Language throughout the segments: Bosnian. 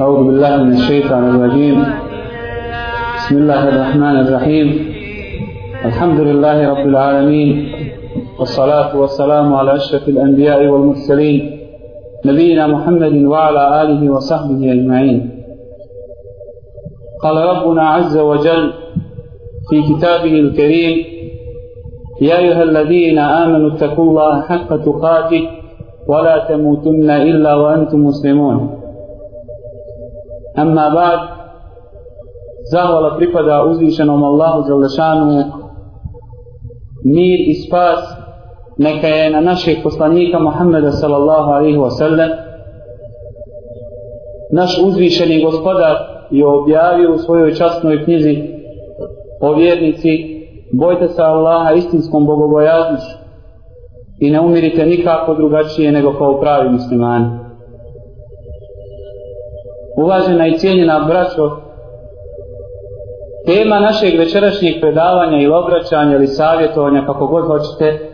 أعوذ بالله من الشيطان الرجيم. بسم الله الرحمن الرحيم. الحمد لله رب العالمين والصلاة والسلام على أشرف الأنبياء والمرسلين نبينا محمد وعلى آله وصحبه أجمعين. قال ربنا عز وجل في كتابه الكريم يا أيها الذين آمنوا اتقوا الله حق تقاته ولا تموتن إلا وأنتم مسلمون. Amma ba'd. Zahvala pripada uzvišenom Allahu Đalešanu. Mir i spas neka je na našeg poslanika Muhammeda sallallahu alaihi wa sallam. Naš uzvišeni gospodar je objavio u svojoj časnoj knjizi o vjernici bojte se Allaha istinskom bogobojaznošću i ne umirite nikako drugačije nego kao pravi muslimani uvažena i cijenjena braćo, tema našeg večerašnjeg predavanja ili obraćanja ili savjetovanja, kako god hoćete,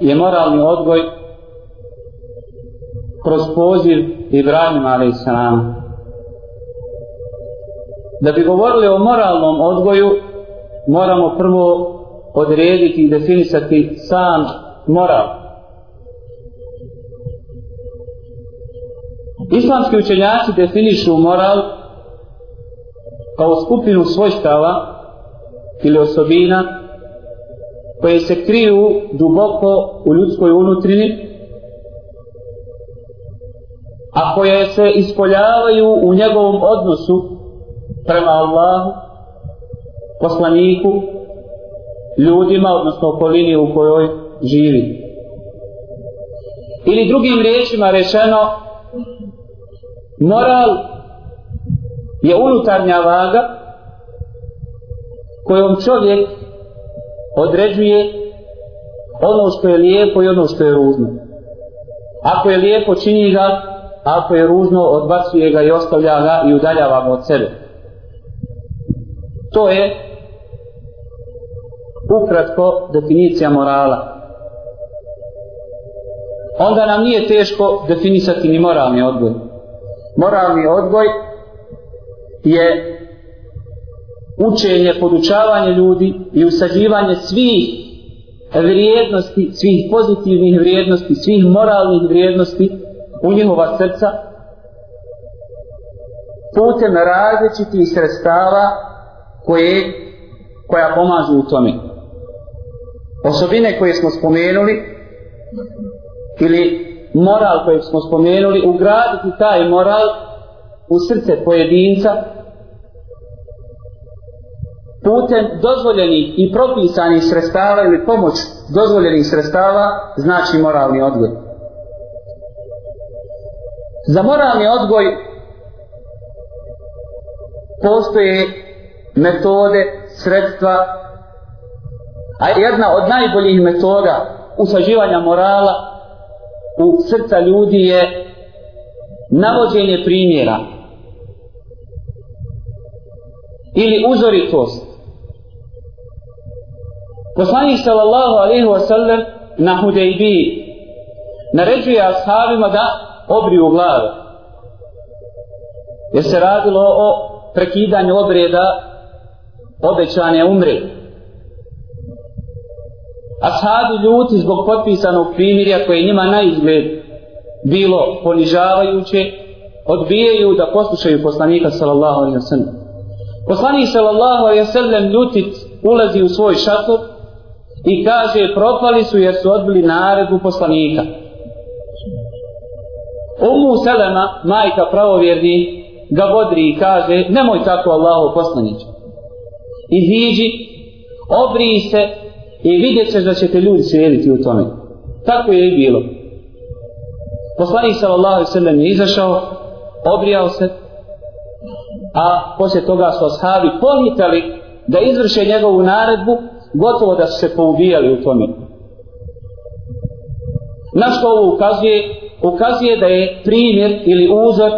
je moralni odgoj kroz poziv Ibrahima a.s. Da bi govorili o moralnom odgoju, moramo prvo odrediti i definisati sam moral. Islamski učenjaci definišu moral kao skupinu svojstava ili osobina koje se kriju duboko u ljudskoj unutrini a koje se ispoljavaju u njegovom odnosu prema Allahu poslaniku ljudima odnosno okolini u kojoj živi. Ili drugim riječima rečeno Moral je unutarnja vaga kojom čovjek određuje ono što je lijepo i ono što je ružno. Ako je lijepo čini ga, ako je ružno odbacuje ga i ostavlja ga i udaljava ga od sebe. To je ukratko definicija morala. Onda nam nije teško definisati ni moralni odgoj moralni odgoj je učenje, podučavanje ljudi i usađivanje svih vrijednosti, svih pozitivnih vrijednosti, svih moralnih vrijednosti u njihova srca putem različitih sredstava koje, koja pomažu u tome. Osobine koje smo spomenuli ili moral koji smo spomenuli, ugraditi taj moral u srce pojedinca putem dozvoljenih i propisanih sredstava ili pomoć dozvoljenih sredstava znači moralni odgoj. Za moralni odgoj postoje metode, sredstva, a jedna od najboljih metoda usađivanja morala u srca ljudi je navođenje primjera ili uzoritost. Poslanik sallallahu alaihi wa sallam na Hudejbiji naređuje ashabima da obriju glave. Jer se radilo o prekidanju obreda obećane umre ashabi ljuti zbog potpisanog primirja koje njima na izgled bilo ponižavajuće, odbijaju da poslušaju poslanika sallallahu alaihi wa sallam. Poslanik sallallahu alaihi wa sallam ljutit ulazi u svoj šator i kaže propali su jer su odbili naredbu poslanika. Umu Selema, majka pravovjerni, ga bodri i kaže nemoj tako Allahu poslanić. Iziđi, obri se i vidjet ćeš da ćete ljudi slijediti u tome. Tako je i bilo. Poslanik sallallahu alaihi sallam je izašao, obrijao se, a poslije toga su ashabi pohitali da izvrše njegovu naredbu, gotovo da su se poubijali u tome. Na što ovo ukazuje? Ukazuje da je primjer ili uzor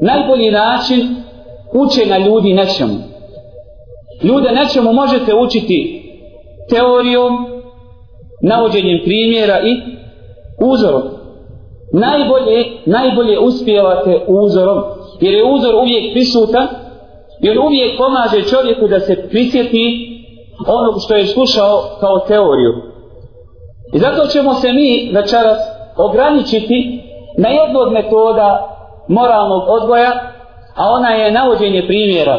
najbolji način učenja ljudi nečemu. Ljude nečemu možete učiti teorijom, navođenjem primjera i uzorom. Najbolje, najbolje uspijevate uzorom jer je uzor uvijek prisutan jer uvijek pomaže čovjeku da se prisjeti onog što je slušao kao teoriju. I zato ćemo se mi večeras ograničiti na jednu od metoda moralnog odgoja, a ona je navođenje primjera.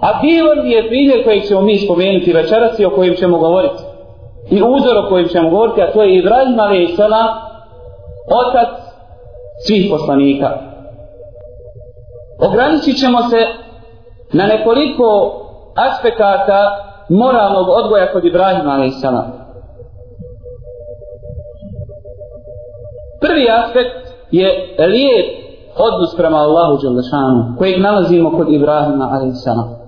A bilo je primjer kojeg ćemo mi spomenuti večeras i o kojem ćemo govoriti. I uzor o kojem ćemo govoriti, a to je Ibrahim a.s. otac svih poslanika. Ograničit ćemo se na nekoliko aspekata moralnog odgoja kod Ibrahima a.s. Prvi aspekt je lijep odnos prema Allahu Đelešanu, kojeg nalazimo kod Ibrahima a.s.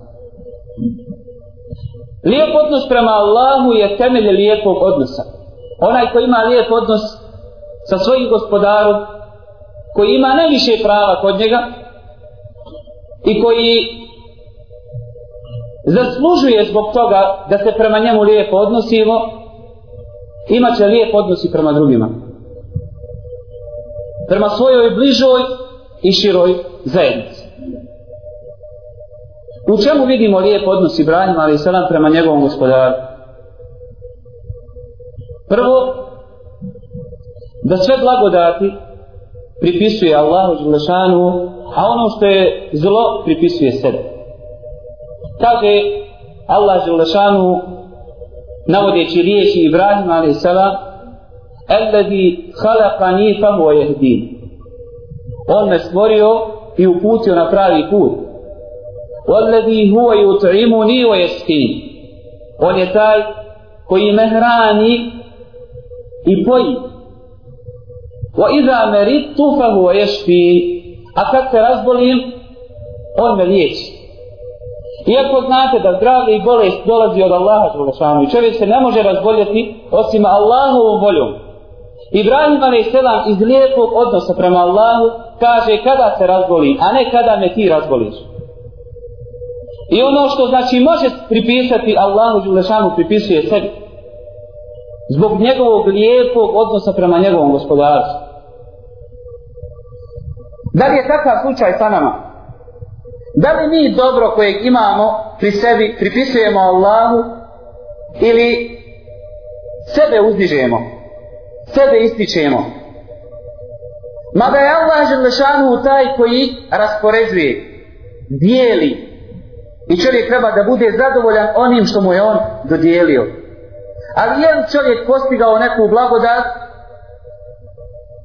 Lijep odnos prema Allahu je temelj lijepog odnosa. Onaj koji ima lijep odnos sa svojim gospodarom, koji ima najviše prava kod njega i koji zaslužuje zbog toga da se prema njemu lijepo odnosimo, imat će lijep odnos i prema drugima. Prema svojoj bližoj i široj zajednici. U čemu vidimo lijep odnos Ibrahima ali selam prema njegovom gospodaru? Prvo, da sve blagodati pripisuje Allahu Đelešanu, a ono što je zlo pripisuje sebi. Kaže Allah Đelešanu, navodeći riječi Ibrahima a.s. salam, Alladhi khalaqani fa huwa yahdin. On me stvorio i uputio na pravi put. والذي هو يطعمني ويسقين. On je taj koji me hrani i poji. Wa idha maridtu fa huwa yashfi. A kad se razbolim, on me liječi. Iako znate da zdravlje i bolest dolazi od Allaha Đelešanu i čovjek se ne može razboljeti osim Allahovom voljom. Ibrahim a.s. iz lijepog odnosa prema Allahu kaže kada se razboli, a ne kada me ti razboliš. I ono što znači može pripisati Allahu Đulešanu pripisuje sebi. Zbog njegovog lijepog odnosa prema njegovom gospodarstvu. Da li je takav slučaj sa nama? Da li mi dobro kojeg imamo pri sebi pripisujemo Allahu ili sebe uzdižemo? Sebe ističemo? Mada je Allah Želešanu taj koji raspoređuje, dijeli, I čovjek treba da bude zadovoljan onim što mu je on dodijelio. Ali je li čovjek postigao neku blagodat?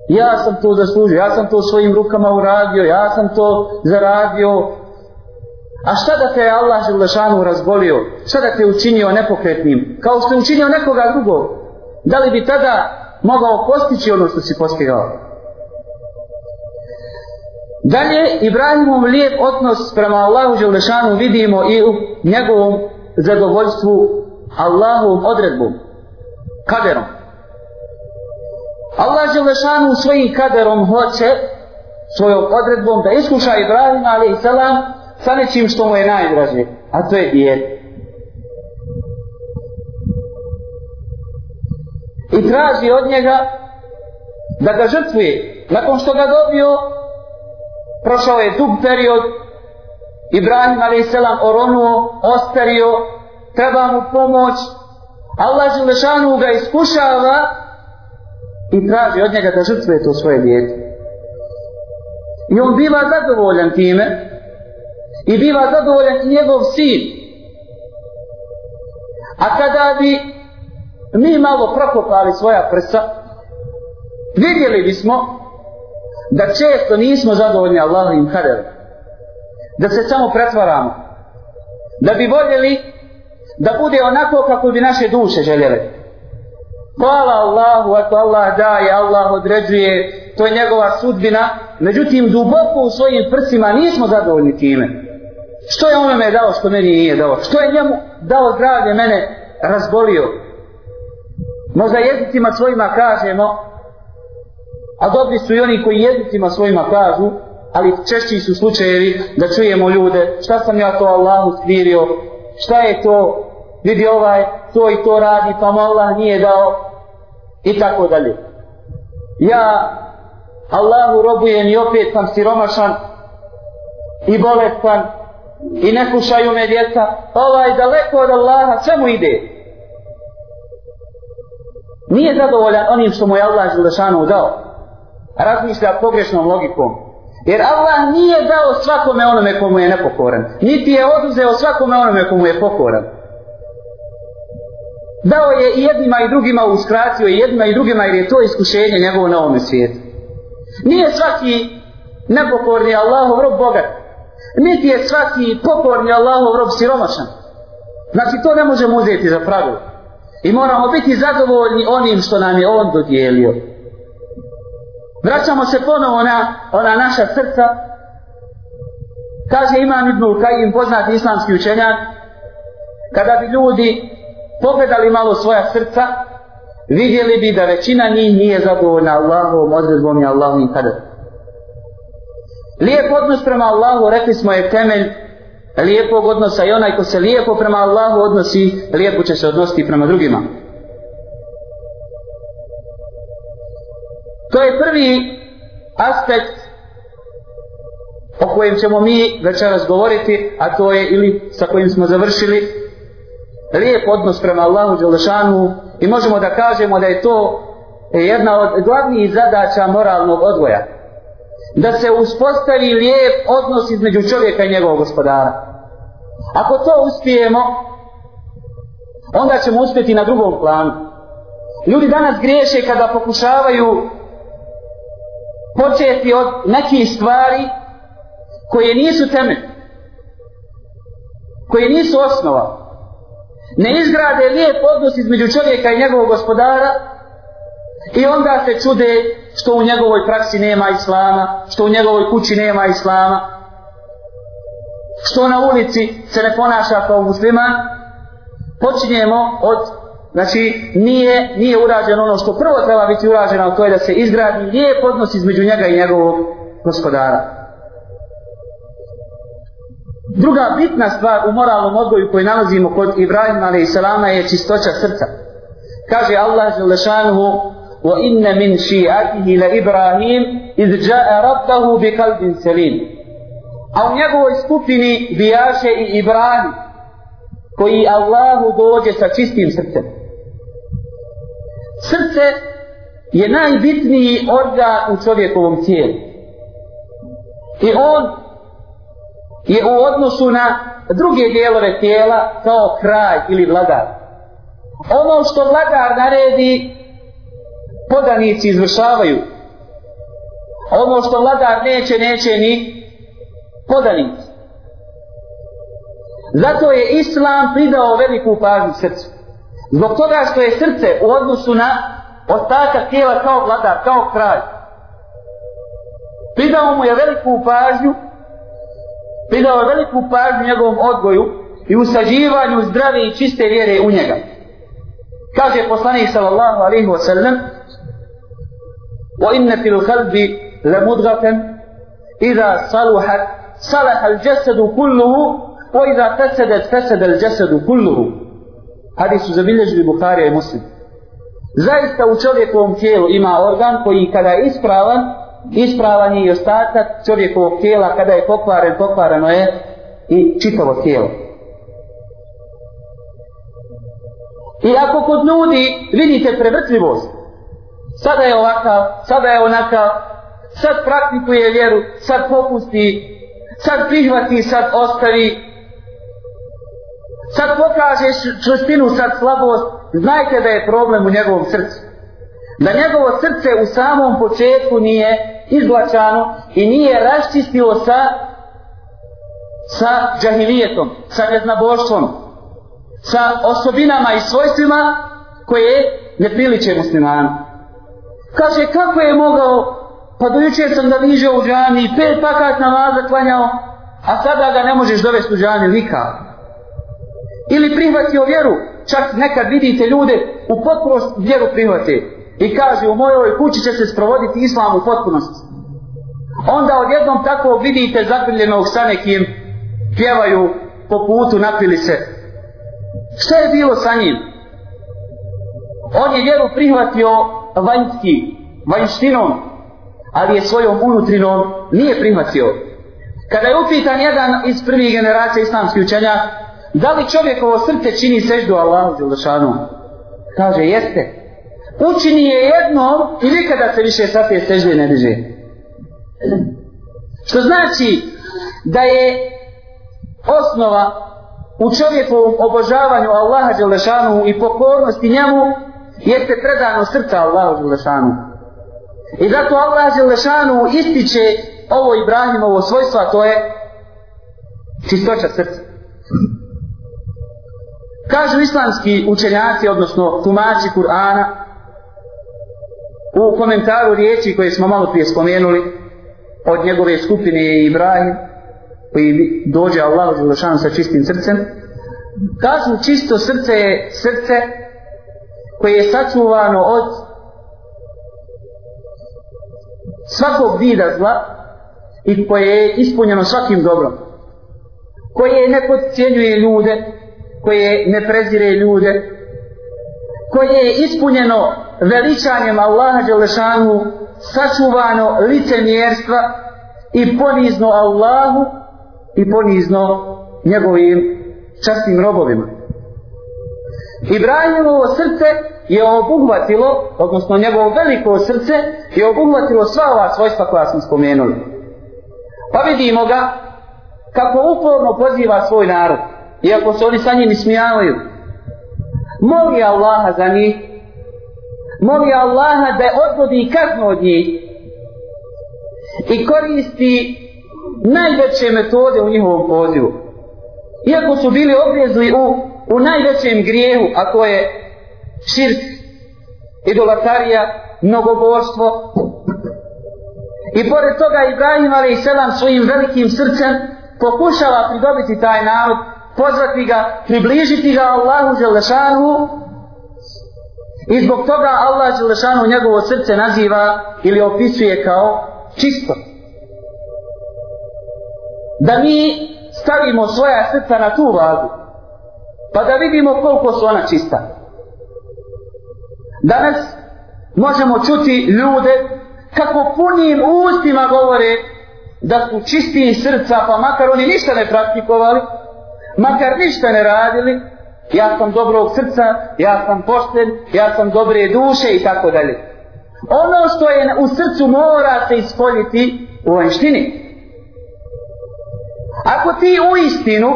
Ja sam to zaslužio, ja sam to svojim rukama uradio, ja sam to zaradio. A šta da te je Allah Želešanu razbolio? Šta da te učinio nepokretnim? Kao što je učinio nekoga drugog? Da li bi tada mogao postići ono što si postigao? Dalje, Ibrahimov lijep odnos prema Allahu Đelešanu vidimo i u njegovom zadovoljstvu Allahovom odredbom, kaderom. Allah Đelešanu svojim kaderom hoće, svojom odredbom, da iskuša Ibrahima ali sa nečim što mu je najdraže, a to je dijete. I traži od njega da ga žrtvuje. Nakon što ga dobio, prošao je dug period, Ibrahim a.s. oronuo, ostario, treba mu pomoć, Allah Želešanu ga iskušava i traži od njega da žrtvuje to svoje djete. I on biva zadovoljan time i biva zadovoljan i njegov sin. A kada bi mi malo prokopali svoja prsa, vidjeli bismo da često nismo zadovoljni Allahovim kaderom. Da se samo pretvaramo. Da bi voljeli da bude onako kako bi naše duše željele. Hvala Allahu, ako Allah daje, Allah određuje, to je njegova sudbina. Međutim, duboko u svojim prsima nismo zadovoljni time. Što je onome me dao, što meni nije dao? Što je njemu dao zdravlje, mene razbolio? Možda jezicima svojima kažemo, A dobri su i oni koji jezicima svojima kažu, ali češći su slučajevi da čujemo ljude, šta sam ja to Allahu skvirio, šta je to, vidi ovaj, to i to radi, pa mu Allah nije dao, i tako dalje. Ja Allahu robujem i opet sam siromašan, i bolestan i ne kušaju me djeca, ovaj daleko od Allaha, sve mu ide. Nije zadovoljan onim što mu je Allah Želešanu dao. Razmišlja pogrešnom logikom. Jer Allah nije dao svakome onome komu je nepokoran. Niti je oduzeo svakome onome komu je pokoran. Dao je i jednima i drugima uskratio i jednima i drugima jer je to iskušenje njegovo na ovome svijetu. Nije svaki nepokorni Allahov rob bogat. Niti je svaki pokorni Allahov rob siromašan. Znači to ne možemo uzeti za pravilo. I moramo biti zadovoljni onim što nam je on dodijelio. Vraćamo se ponovo na ona naša srca. Kaže Imam Ibn Kajim, poznati islamski učenjak, kada bi ljudi pogledali malo svoja srca, vidjeli bi da većina njih nije zadovoljna Allahovom odredbom i Allahovim kaderom. Lijep odnos prema Allahu, rekli smo, je temelj lijepog odnosa i onaj ko se lijepo prema Allahu odnosi, lijepo će se odnositi prema drugima. To je prvi aspekt o kojem ćemo mi večeras govoriti, a to je ili sa kojim smo završili, lijep odnos prema Allahu Đelešanu i možemo da kažemo da je to jedna od glavnijih zadaća moralnog odgoja. Da se uspostavi lijep odnos između čovjeka i njegovog gospodara. Ako to uspijemo, onda ćemo uspjeti na drugom planu. Ljudi danas griješe kada pokušavaju početi od nekih stvari koje nisu temelj, koje nisu osnova. Ne izgrade lijep odnos između čovjeka i njegovog gospodara i onda se čude što u njegovoj praksi nema islama, što u njegovoj kući nema islama, što na ulici se ne ponaša kao musliman, počinjemo od, znači nije, nije urađeno ono što prvo treba biti urađeno, a to je da se izgradi lijep odnos između njega i njegovog gospodara. Druga bitna stvar u moralnom odgoju koju nalazimo kod Ibrahima a.s. je čistoća srca. Kaže Allah Želešanuhu وَإِنَّ مِنْ شِيَعَتِهِ لَإِبْرَاهِيمِ إِذْ جَاءَ رَبَّهُ بِقَلْبٍ سَلِيمٍ a u njegovoj skupini bijaše i Ibrahim, koji Allahu dođe sa čistim srcem. Srce je najbitniji organ u čovjekovom tijelu. I on je u odnosu na druge dijelove tijela kao kraj ili vladar. Ono što vladar naredi, podanici izvršavaju. Ono što vladar neće, neće ni podanici. Zato je Islam pridao veliku pažnju srcu. Zbog toga što je srce u odnosu na ostatak tijela kao vladar, kao kralj. Pridao mu je veliku pažnju, pridao je veliku pažnju njegovom odgoju i usađivanju zdrave i čiste vjere u njega. Kaže poslanik sallallahu alaihi wa sallam وَإِنَّ فِي الْخَلْبِ لَمُدْغَةً إِذَا صَلُحَتْ صلح الجسد كله وإذا فسدت فسد الجسد كله Hadis su zabilježili Bukharija i Muslim. Zaista u čovjekovom tijelu ima organ koji kada je ispravan, ispravan je i ostatak čovjekovog tijela, kada je pokvaren, pokvareno je i čitavo tijelo. I ako kod ljudi vidite prevrtljivost, sada je ovakav, sada je onakav, sad praktikuje vjeru, sad popusti, sad prihvati, sad ostavi, sad pokažeš čvrstinu, sad slabost, znajte da je problem u njegovom srcu. Da njegovo srce u samom početku nije izglačano i nije raščistilo sa sa džahilijetom, sa neznaboštvom, sa osobinama i svojstvima koje ne priliče muslimanu. Kaže, kako je mogao Pa dojučer sam da viže u džami i pet pakat namaza klanjao, a sada ga ne možeš dovesti u džami nikako. Ili prihvatio vjeru, čak nekad vidite ljude u potpunost vjeru prihvate i kaže u mojoj kući će se sprovoditi islam u potpunosti. Onda odjednom tako vidite zagrljenog sa nekim pjevaju po putu, napili se. Šta je bilo sa njim? On je vjeru prihvatio vanjski, vanjštinom, ali je svojom unutrinom nije prihvatio. Kada je upitan jedan iz prvih generacija islamskih učenja, da li čovjekovo srce čini seždu Allahu Đelešanu? Kaže, jeste. Učini je jednom i nikada se više sa te sežde ne diže. Što znači da je osnova u čovjekovom obožavanju Allaha Đelešanu i pokornosti njemu jeste predano srca Allahu Đelešanu. I zato Allah Đelešanu ističe ovo Ibrahimovo svojstvo, a to je čistoća srca. Kažu islamski učenjaci, odnosno tumači Kur'ana, u komentaru riječi koje smo malo prije spomenuli, od njegove skupine je Ibrahim, koji dođe Allahu Đelešanu sa čistim srcem, kažu čisto srce je srce koje je sačuvano od svakog vida zla i koje je ispunjeno svakim dobrom koje ne podcijenjuje ljude koje ne prezire ljude koje je ispunjeno veličanjem Allaha Đelešanu sačuvano licemjerstva i ponizno Allahu i ponizno njegovim častim robovima. Ibrahimovo srce je obuhvatilo, odnosno njegovo veliko srce je obuhvatilo sva ova svojstva koja smo spomenuli. Pa vidimo ga kako uporno poziva svoj narod, iako se oni sa njim ismijavaju. Moli Allaha za njih, moli Allaha da odvodi kaznu od njih i koristi najveće metode u njihovom pozivu. Iako su bili obvezli u, u najvećem grijehu, a to je širk, idolatarija, mnogoboštvo. I pored toga Ibrahim ali i selam svojim velikim srcem pokušava pridobiti taj narod, pozvati ga, približiti ga Allahu Želešanu i zbog toga Allah Želešanu njegovo srce naziva ili opisuje kao čisto. Da mi stavimo svoja srca na tu vagu pa da vidimo koliko su ona čista. Danas možemo čuti ljude kako punim ustima govore da su čisti srca pa makar oni ništa ne praktikovali makar ništa ne radili ja sam dobrog srca ja sam pošten ja sam dobre duše i tako dalje ono što je u srcu mora se ispoljiti u vanštini Ako ti u istinu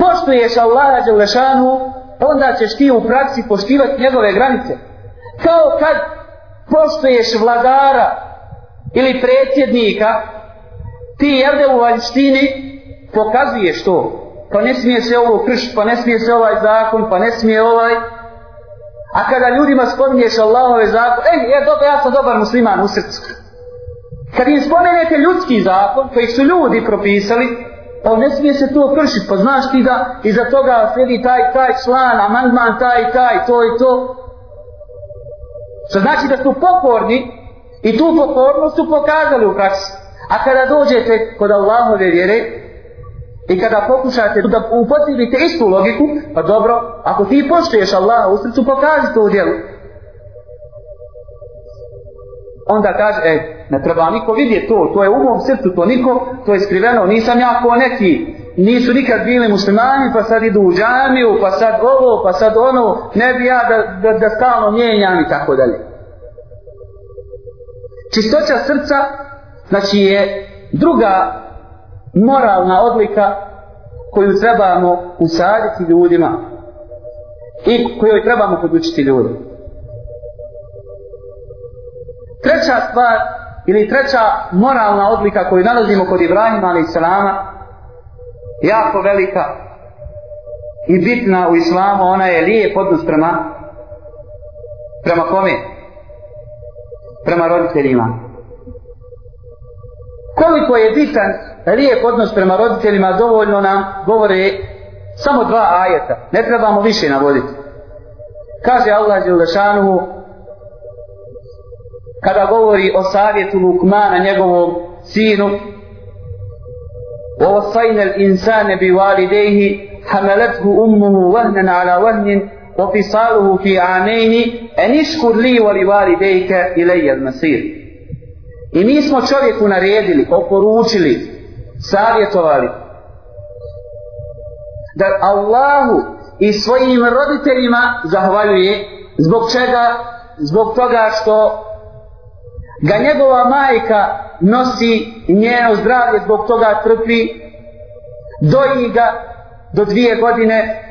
poštuješ Allaha Đelešanu, onda ćeš ti u praksi poštivati njegove granice. Kao kad poštuješ vladara ili predsjednika, ti jevde u vanštini pokazuje što? Pa ne smije se ovo kršiti, pa ne smije se ovaj zakon, pa ne smije ovaj. A kada ljudima spominješ Allahove zakon, ej, ja, dobro, ja sam dobar musliman u srcu. Kad im spomenete ljudski zakon koji su ljudi propisali, on ne smije se to kršiti, pa znaš ti da iza toga sledi taj, taj član, amandman, taj, taj, to i to. Što znači da su pokorni i tu pokornost su pokazali u praksi. A kada dođete kod Allahove vjere i kada pokušate da upotrebite istu logiku, pa dobro, ako ti poštuješ Allaha u srcu, pokaži to u djelu. Onda kaže, e, ne treba niko vidjeti to, to je u mom srcu, to niko, to je skriveno, nisam ja ko neki, nisu nikad bili muslimani, pa sad idu u džamiju, pa sad ovo, pa sad ono, ne bi ja da, da, da stalno mijenjam i tako dalje. Čistoća srca, znači je druga moralna odlika koju trebamo usaditi ljudima i koju trebamo podučiti ljudi. Treća stvar ili treća moralna odlika koju nalazimo kod Ibrahima a.s. jako velika i bitna u islamu ona je lijep odnos prema prema kome prema roditeljima koliko je bitan lijep odnos prema roditeljima dovoljno nam govore samo dva ajeta ne trebamo više navoditi kaže Allah Đelešanuhu kada govori o savjetu Lukmana njegovom sinu ووصينا الإنسان بوالديه حملته أمه وهنا على وهن وفصاله في عامين أن اشكر لي ولوالديك إلي المصير I mi smo čovjeku naredili, oporučili, savjetovali da Allahu i svojim roditeljima zahvaljuje zbog čega? Zbog toga što ga njegova majka nosi njeno zdravlje, zbog toga trpi, doji ga do dvije godine.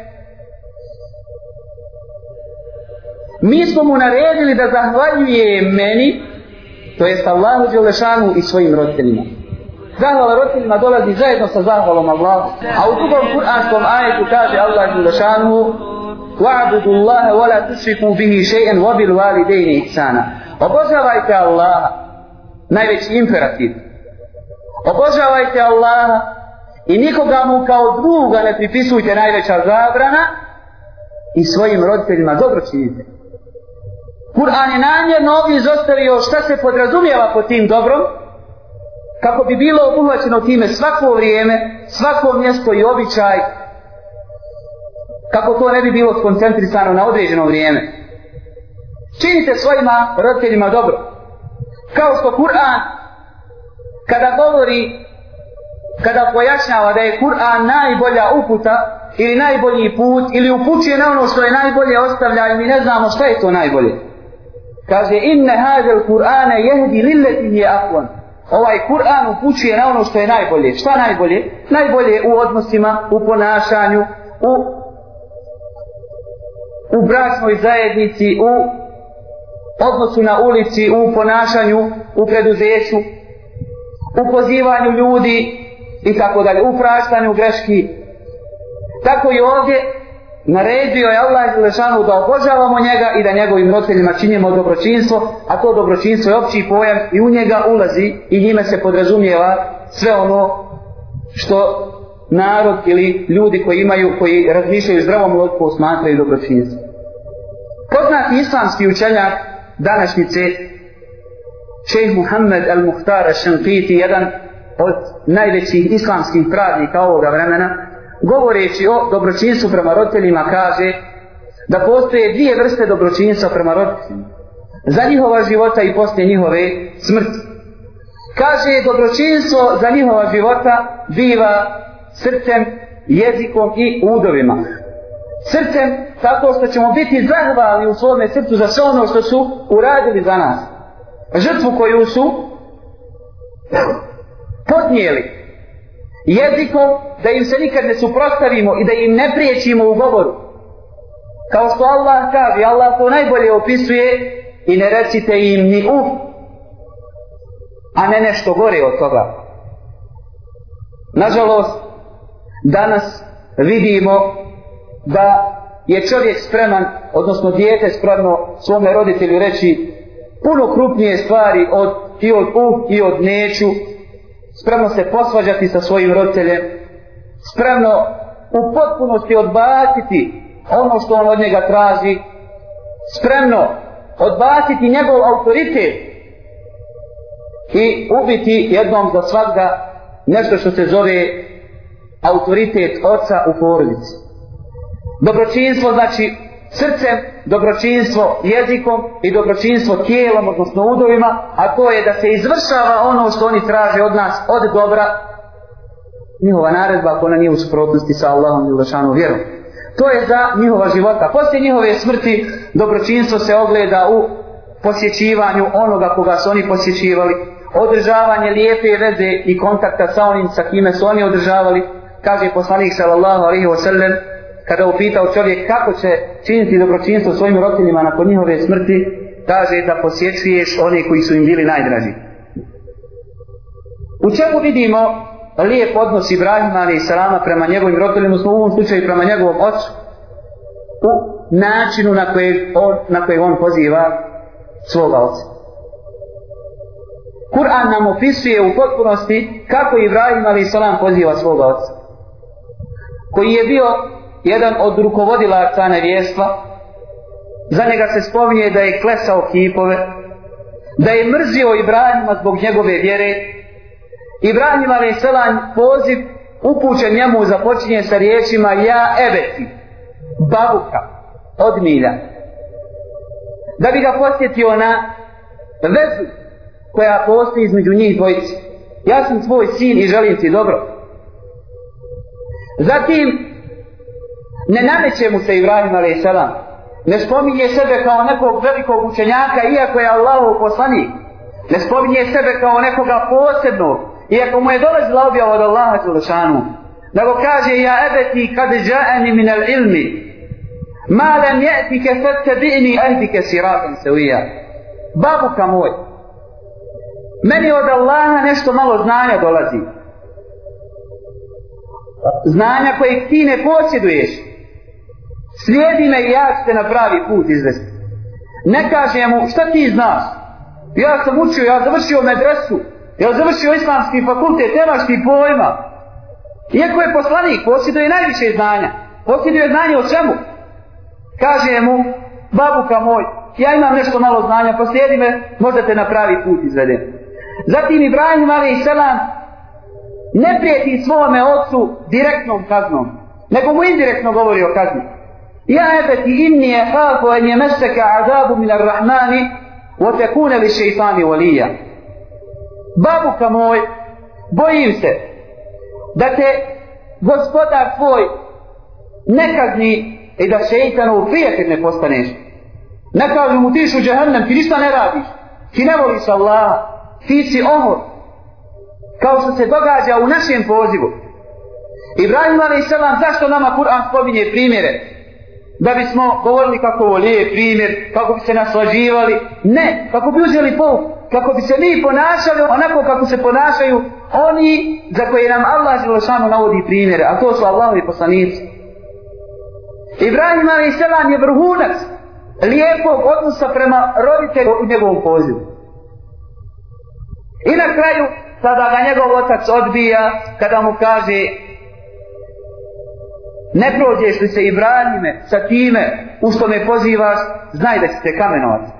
Mi smo mu naredili da zahvaljuje meni, to jest Allahu Đelešanu i svojim roditeljima. Zahvala roditeljima dolazi zajedno sa zahvalom Allahu. A u drugom kuranskom ajetu kaže Allah Đelešanu وَعْبُدُ اللَّهَ وَلَا تُشْرِكُوا بِهِ شَيْئًا وَبِالْوَالِدَيْنِ إِحْسَانًا Obožavajte Allaha, najveći imperativ. Obožavajte Allaha i nikoga mu kao druga ne pripisujte najveća zabrana i svojim roditeljima dobro činite. Kur'an je namjerno ovdje izostavio šta se podrazumijeva pod tim dobrom, kako bi bilo obuhvaćeno time svako vrijeme, svako mjesto i običaj, kako to ne bi bilo skoncentrisano na određeno vrijeme. Činite svojima roditeljima dobro. Kao što Kur'an, kada govori, kada pojašnjava da je Kur'an najbolja uputa, ili najbolji put, ili upućuje na ono što je najbolje ostavlja i mi ne znamo šta je to najbolje. Kaže, inne hadel Kur'ane jehdi lilletin je akvan ovaj Kur'an upućuje na ono što je najbolje. Šta najbolje? Najbolje u odnosima, u ponašanju, u, u bračnoj zajednici, u odnosu na ulici, u ponašanju, u preduzeću, u pozivanju ljudi i tako dalje, u praštanju greški. Tako i ovdje naredio je Allah Želešanu da obožavamo njega i da njegovim roditeljima činimo dobročinstvo, a to dobročinstvo je opći pojam i u njega ulazi i njime se podrazumijeva sve ono što narod ili ljudi koji imaju, koji razmišljaju zdravom lotku smatraju dobročinstvo. Poznati islamski učenjak današnjice šejh Muhammed al-Muhtar al-Shankiti, jedan od najvećih islamskih pravnika ovoga vremena, govoreći o dobročinstvu prema roditeljima kaže da postoje dvije vrste dobročinstva prema roditeljima za njihova života i poslije njihove smrti. Kaže dobročinstvo za njihova života biva srcem, jezikom i udovima. Srcem tako što ćemo biti zahvalni u svome srcu za sve ono što su uradili za nas. Žrtvu koju su podnijeli jezikom da im se nikad ne suprostavimo i da im ne priječimo u govoru. Kao što Allah kaže, Allah to najbolje opisuje i ne recite im ni u, a ne nešto gore od toga. Nažalost, danas vidimo da je čovjek spreman, odnosno dijete spremno svome roditelju reći puno krupnije stvari od i od u i od neću spremno se posvađati sa svojim roditeljem, spremno u potpunosti odbaciti ono što on od njega traži, spremno odbaciti njegov autoritet i ubiti jednom za svakda nešto što se zove autoritet oca u porodici. Dobročinstvo znači srcem, dobročinstvo jezikom i dobročinstvo tijelom, odnosno udovima, a to je da se izvršava ono što oni traže od nas, od dobra, njihova naredba ako ona nije u suprotnosti sa Allahom i Ulašanom vjerom. To je za njihova života. Poslije njihove smrti dobročinstvo se ogleda u posjećivanju onoga koga su oni posjećivali, održavanje lijepe veze i kontakta sa onim sa kime su oni održavali, kaže poslanik sallallahu alaihi wa kada upitao čovjek kako će činiti dobročinstvo svojim roditeljima nakon njihove smrti, kaže da posjećuješ one koji su im bili najdraži. U čemu vidimo lijep odnos Ibrahima ali i Salama prema njegovim roditeljima, smo u ovom slučaju prema njegovom ocu, u načinu na koje on, na koje on poziva svoga oca. Kur'an nam opisuje u potpunosti kako Ibrahim ali i Salam poziva svoga oca. Koji je bio jedan od rukovodilaca nevjestva, za njega se spominje da je klesao kipove, da je mrzio Ibrahima zbog njegove vjere. Ibrahim a.s. poziv upućen njemu započinje sa riječima ja ebeti, babuka, od milja. Da bi ga posjetio na vezu koja postoji između njih dvojice. Ja sam tvoj sin i želim ti dobro. Zatim, ne nameće mu se Ibrahim a.s. Ne spominje sebe kao nekog velikog učenjaka, iako je Allahov poslanik. Ne spominje sebe kao nekoga posebnog, iako mu je dolazila objava od Allaha Đelešanu. Nego kaže, ja ebeti kad džaeni min al ilmi, ma lam je'tike fette bi'ni ehdike siratan sevija. Babuka moj, meni od Allaha nešto malo znanja dolazi. Znanja koje ti ne posjeduješ. Slijedi me i ja ću te na pravi put izvesti. Ne kaže mu, šta ti znaš? Ja sam učio, ja završio medresu, ja završio islamski fakultet, nemaš ti pojma. Iako je poslanik, posjeduje najviše znanja. Posjeduje znanje o čemu? Kaže mu, babuka moj, ja imam nešto malo znanja, poslijedi me, možda te na pravi put izvedem. Zatim Ibrahim a.s. ne prijeti svome ocu direktnom kaznom, nego mu indirektno govori o kazni. Ja ebeti inni je hafu en je meseka azabu min ar-Rahmani o tekune li šeitani volija. Babuka moj, bojim se da te gospodar tvoj ne kazni i da šeitanov prijatelj ne postaneš. Ne kažu mu ti su džahannam, ti ništa ne radiš. Ti ne voliš Allaha ti si ohor, kao što se događa u našem pozivu. Ibrahim a.s. zašto nama Kur'an spominje primjere? Da bismo govorili kako ovo lijep primjer, kako bi se naslađivali. Ne, kako bi uzeli pol, kako bi se mi ponašali onako kako se ponašaju oni za koje nam Allah Želešanu navodi primjere, a to su Allahovi poslanici. Ibrahim a.s. je vrhunac lijepog odnosa prema roditelju u njegovom pozivu. I na kraju, kada ga njegov otac odbija, kada mu kaže ne prođeš li se i branime sa time u što me pozivaš, znaj da ćete kamenovati.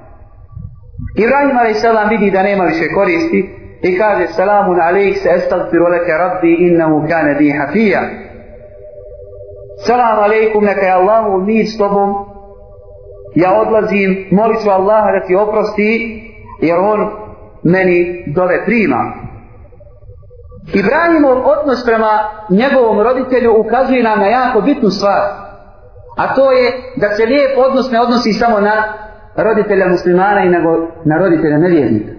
Ibrahim a.s. vidi da nema više koristi i kaže salamun alaik se estagfiru leke rabbi innahu kane di hafija. Salam alaikum neka je Allahu mir s tobom. Ja odlazim, molit ću Allaha da ti oprosti jer on meni dove prima. Ibrahimov odnos prema njegovom roditelju ukazuje nam na jako bitnu stvar. A to je da se lijep odnos ne odnosi samo na roditelja muslimana i nego na roditelja nevjernika.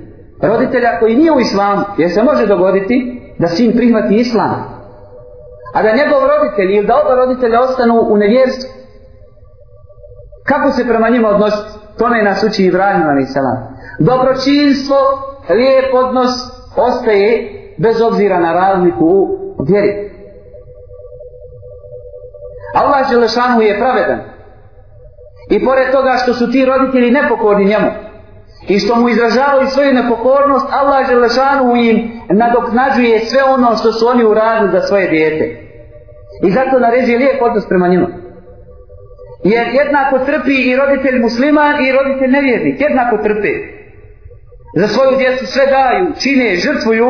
Roditelja koji nije u islamu, jer se može dogoditi da sin prihvati islam. A da njegov roditelj ili da oba roditelja ostanu u nevjerstvu. Kako se prema njima odnositi? Tome nas uči Ibrahim a.s. Dobročinstvo lijep odnos ostaje bez obzira na razliku u vjeri. Allah Želešanu je pravedan. I pored toga što su ti roditelji nepokorni njemu i što mu izražavaju svoju nepokornost, Allah Želešanu im nadoknađuje sve ono što su oni uradili za svoje dijete. I zato naređuje lijep odnos prema njima. Jer jednako trpi i roditelj musliman i roditelj nevjernik. Jednako trpi za svoju djecu sve daju, čine, žrtvuju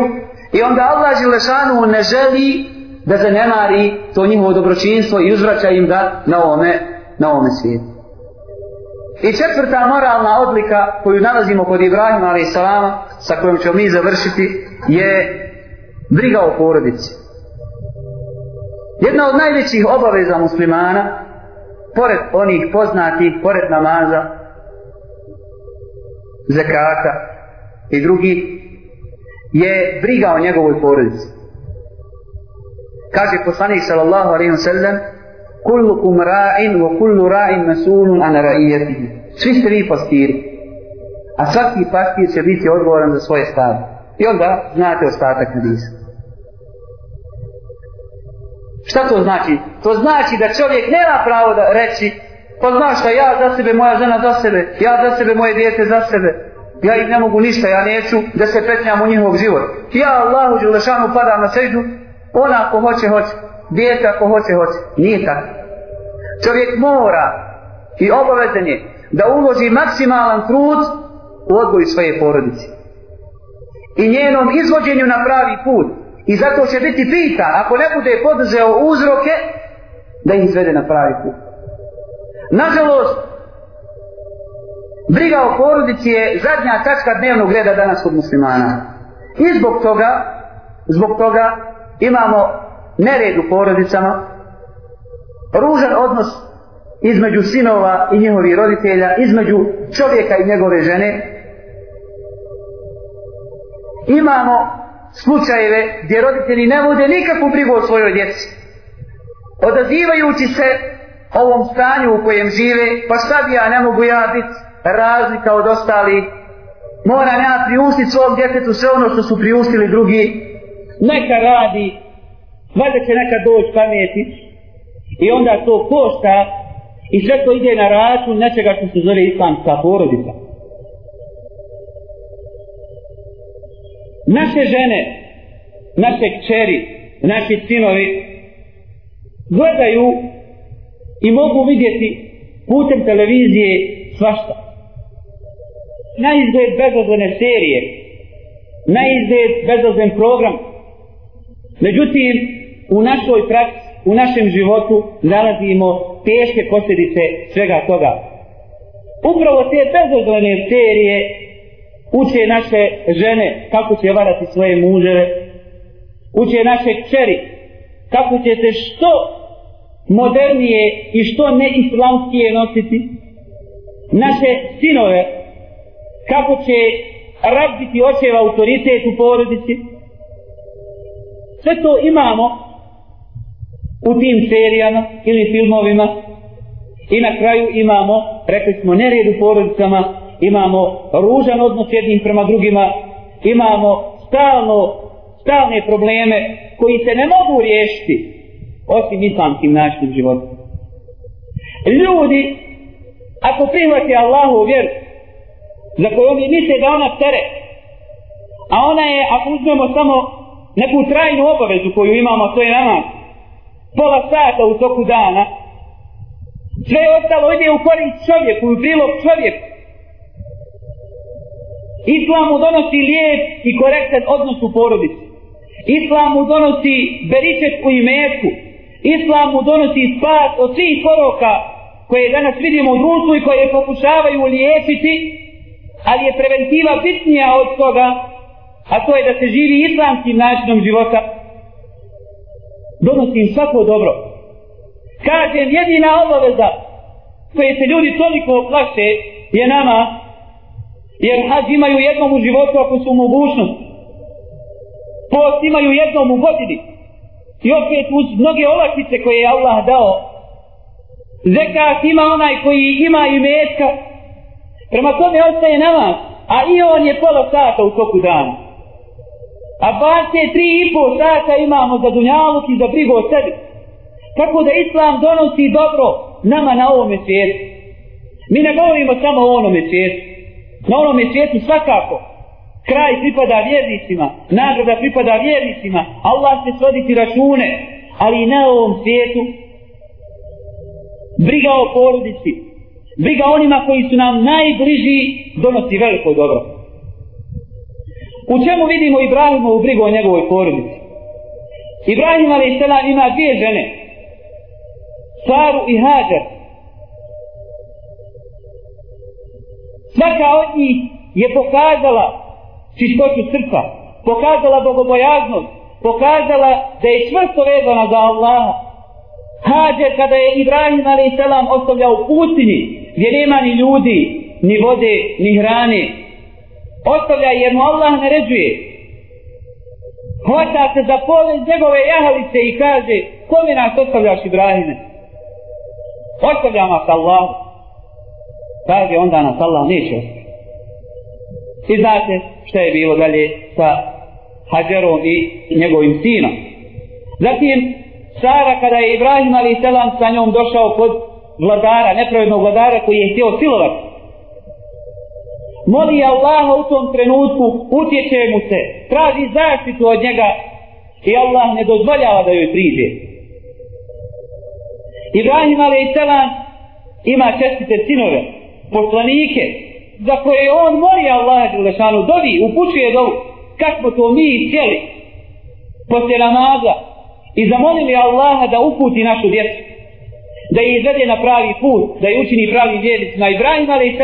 i onda Allah Želešanu ne želi da zanemari to njihovo dobročinstvo i uzvraća im da na ovome, na ovome svijetu. I četvrta moralna odlika koju nalazimo kod Ibrahima a.s. sa kojom ćemo mi završiti je briga o porodici. Jedna od najvećih obaveza muslimana, pored onih poznatih, pored namaza, zekata, i drugi je briga o njegovoj porodici. Kaže poslanik sallallahu alejhi ve sellem: "Kullukum ra'in wa kullu ra'in mas'ulun an ra'iyatihi." Svi ste vi pastiri. A svaki pastir će biti odgovoran za svoje stado. I onda znate ostatak hadisa. Šta to znači? To znači da čovjek nema pravo da reći pa znaš šta ja za sebe, moja žena za sebe, ja za sebe, moje dijete za sebe, ja im ne mogu ništa, ja neću da se petnjam u njihov život. Ja Allahu Đelešanu padam na seždu, ona ako hoće, hoće. Dijete ako hoće, hoće. Nije tako. Čovjek mora i obavezan je da uloži maksimalan trud u odgoju svoje porodice. I njenom izvođenju na pravi put. I zato će biti pita, ako ne bude poduzeo uzroke, da ih izvede na pravi put. Nažalost, Briga o porodici je zadnja tačka dnevnog reda danas kod muslimana. I zbog toga, zbog toga imamo nered u porodicama, ružan odnos između sinova i njihovih roditelja, između čovjeka i njegove žene. Imamo slučajeve gdje roditelji ne vode nikakvu brigu o svojoj djeci. Odazivajući se ovom stanju u kojem žive, pa šta bi ja ne mogu ja biti razlika od ostalih, moram ja priustiti svom djetetu sve ono što su priustili drugi, neka radi, valjda će neka doći pameti, i onda to košta, i sve to ide na račun nečega što se zove islamska porodica. Naše žene, naše kćeri, naši sinovi, gledaju i mogu vidjeti putem televizije svašta. Na izgled bezazlene serije, na izgled bezazlen program. Međutim, u našoj praksi, u našem životu nalazimo teške posljedice svega toga. Upravo te bezazlene serije uče naše žene kako će varati svoje muževe, uče naše kćeri kako će se što modernije i što neislamskije nositi, naše sinove kako će razbiti očev autoritet u porodici. Sve to imamo u tim serijama ili filmovima i na kraju imamo, rekli smo, nered u porodicama, imamo ružan odnos jednim prema drugima, imamo stalno, stalne probleme koji se ne mogu riješiti osim islamskim načinom života. Ljudi, ako prihvati Allahu vjeru, za koju oni misle da ona tere, a ona je, ako uzmemo samo neku trajnu obavezu koju imamo, to je namaz, pola sata u toku dana, sve ostalo ide u korist čovjeku, u prilog čovjeku. Islam mu donosi lijep i korektan odnos u porodici. Islam mu donosi beričet u imetku. Islam mu donosi spas od svih poroka koje danas vidimo u društvu i koje pokušavaju liječiti, ali je preventiva bitnija od toga, a to je da se živi islamskim načinom života, donosi im svako dobro. Kažem, jedina obaveza koje se ljudi toliko plaše je nama, jer hađ imaju jednom u životu ako su mogućnost. Post imaju jednom u godini. I opet uz mnoge olakvice koje je Allah dao. Zekat ima onaj koji ima i metka. Prema tome ostaje namaz. A i on je pola sata u toku dana. A bar tri i pol sata imamo za dunjaluk i za brigu o sebi. Tako da Islam donosi dobro nama na ovome svijetu. Mi ne govorimo samo o onome svijetu. Na onome svijetu svakako. Kraj pripada vjernicima, nagrada pripada vjernicima, Allah će svoditi račune, ali i na ovom svijetu briga o porodici, briga onima koji su nam najbliži, donosi veliko dobro. U čemu vidimo Ibrahima u brigu o njegovoj porodici? Ibrahim a.s. ima dvije žene, Saru i Hađar. Svaka od njih je pokazala čistoću srca, pokazala bogobojaznost, pokazala da je čvrsto vezana za Allaha. Hađer kada je Ibrahim a.s. ostavljao u pustinji, gdje nema ni ljudi, ni vode, ni hrane, ostavlja jer mu Allah naređuje. Hvata se za pole njegove jahalice i kaže, kome nas ostavljaš Ibrahime? Ostavljam vas Allah. Kaže, onda nas Allah neće ostaviti. I znate šta je bilo dalje sa Hađerom i njegovim sinom. Zatim, Sara kada je Ibrahim ali selam sa njom došao kod vladara, nepravednog vladara koji je htio silovati, moli Allaha u tom trenutku, utječe mu se, traži zaštitu od njega i Allah ne dozvoljava da joj priđe. Ibrahim a.s. ima čestite sinove, poslanike, za koje on moli Allaha Đelešanu, dovi, upućuje dovu, kako to mi htjeli, poslije namaza, i zamolili Allaha da uputi našu djecu, da je izvede na pravi put, da je učini pravi vjernicima. Ibrahim a.s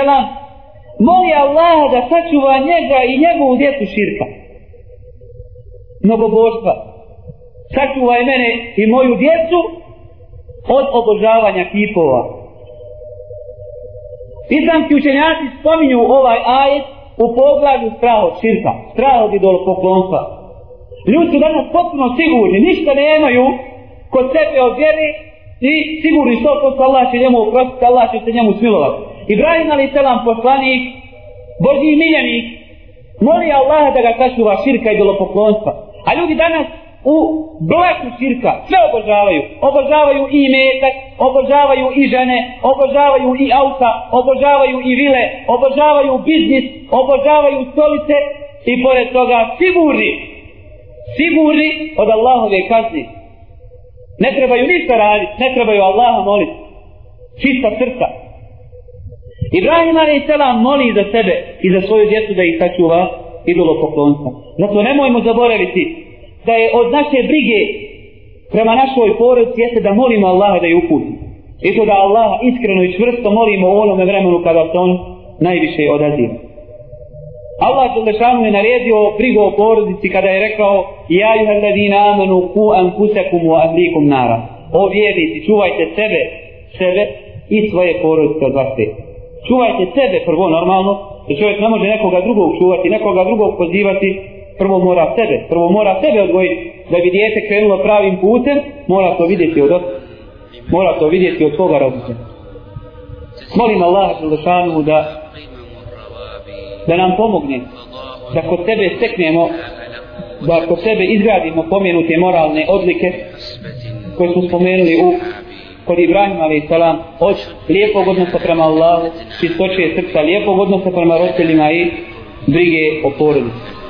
moli Allaha da sačuva njega i njegovu djecu širka. Mnogobožstva. Sačuvaj mene i moju djecu od obožavanja kipova. Islamski učenjaci spominju ovaj ajet u pogledu strah od širka, strah od idolopoklonstva. Ljudi su danas potpuno sigurni, ništa nemaju kod sebe od vjere i sigurni što posto Allah će njemu oprostiti, Allah će se njemu smilovati. Ibrahim ali selam poslanik, Božji miljenik, moli Allaha da ga sačuva širka i idolopoklonstva. A ljudi danas u blaku širka sve obožavaju. Obožavaju i metak, obožavaju i žene, obožavaju i auta, obožavaju i vile, obožavaju biznis, obožavaju stolice i pored toga sigurni, sigurni od Allahove kazni. Ne trebaju ništa raditi, ne trebaju Allaha moliti. Čista srca. Ibrahim a.s. moli za sebe i za svoju djecu da ih sačuva idolopoklonstva. Zato nemojmo zaboraviti da je od naše brige prema našoj porodici jeste da molimo Allaha da je uputi. I to da Allaha iskreno i čvrsto molimo u onome vremenu kada se on najviše odaziva. Allah Đelešanu je naredio brigu o porodici kada je rekao Ja juha ladina amanu ku ankusekum wa ahlikum nara. O vjernici, čuvajte sebe, sebe i svoje porodice od vaše. Čuvajte sebe prvo normalno, jer čovjek ne može nekoga drugog čuvati, nekoga drugog pozivati, prvo mora sebe, prvo mora sebe odgojiti, da bi dijete krenulo pravim putem, mora to vidjeti od mora to vidjeti od svoga roditelja. Molim Allah Đelešanu da da nam pomogne da kod tebe steknemo da kod sebe izgradimo pomenute moralne odlike koje smo spomenuli u kod Ibrahim a.s. salam od lijepog odnosa prema Allahu čistoće srca lijepog odnosa prema roditeljima i brige o porodici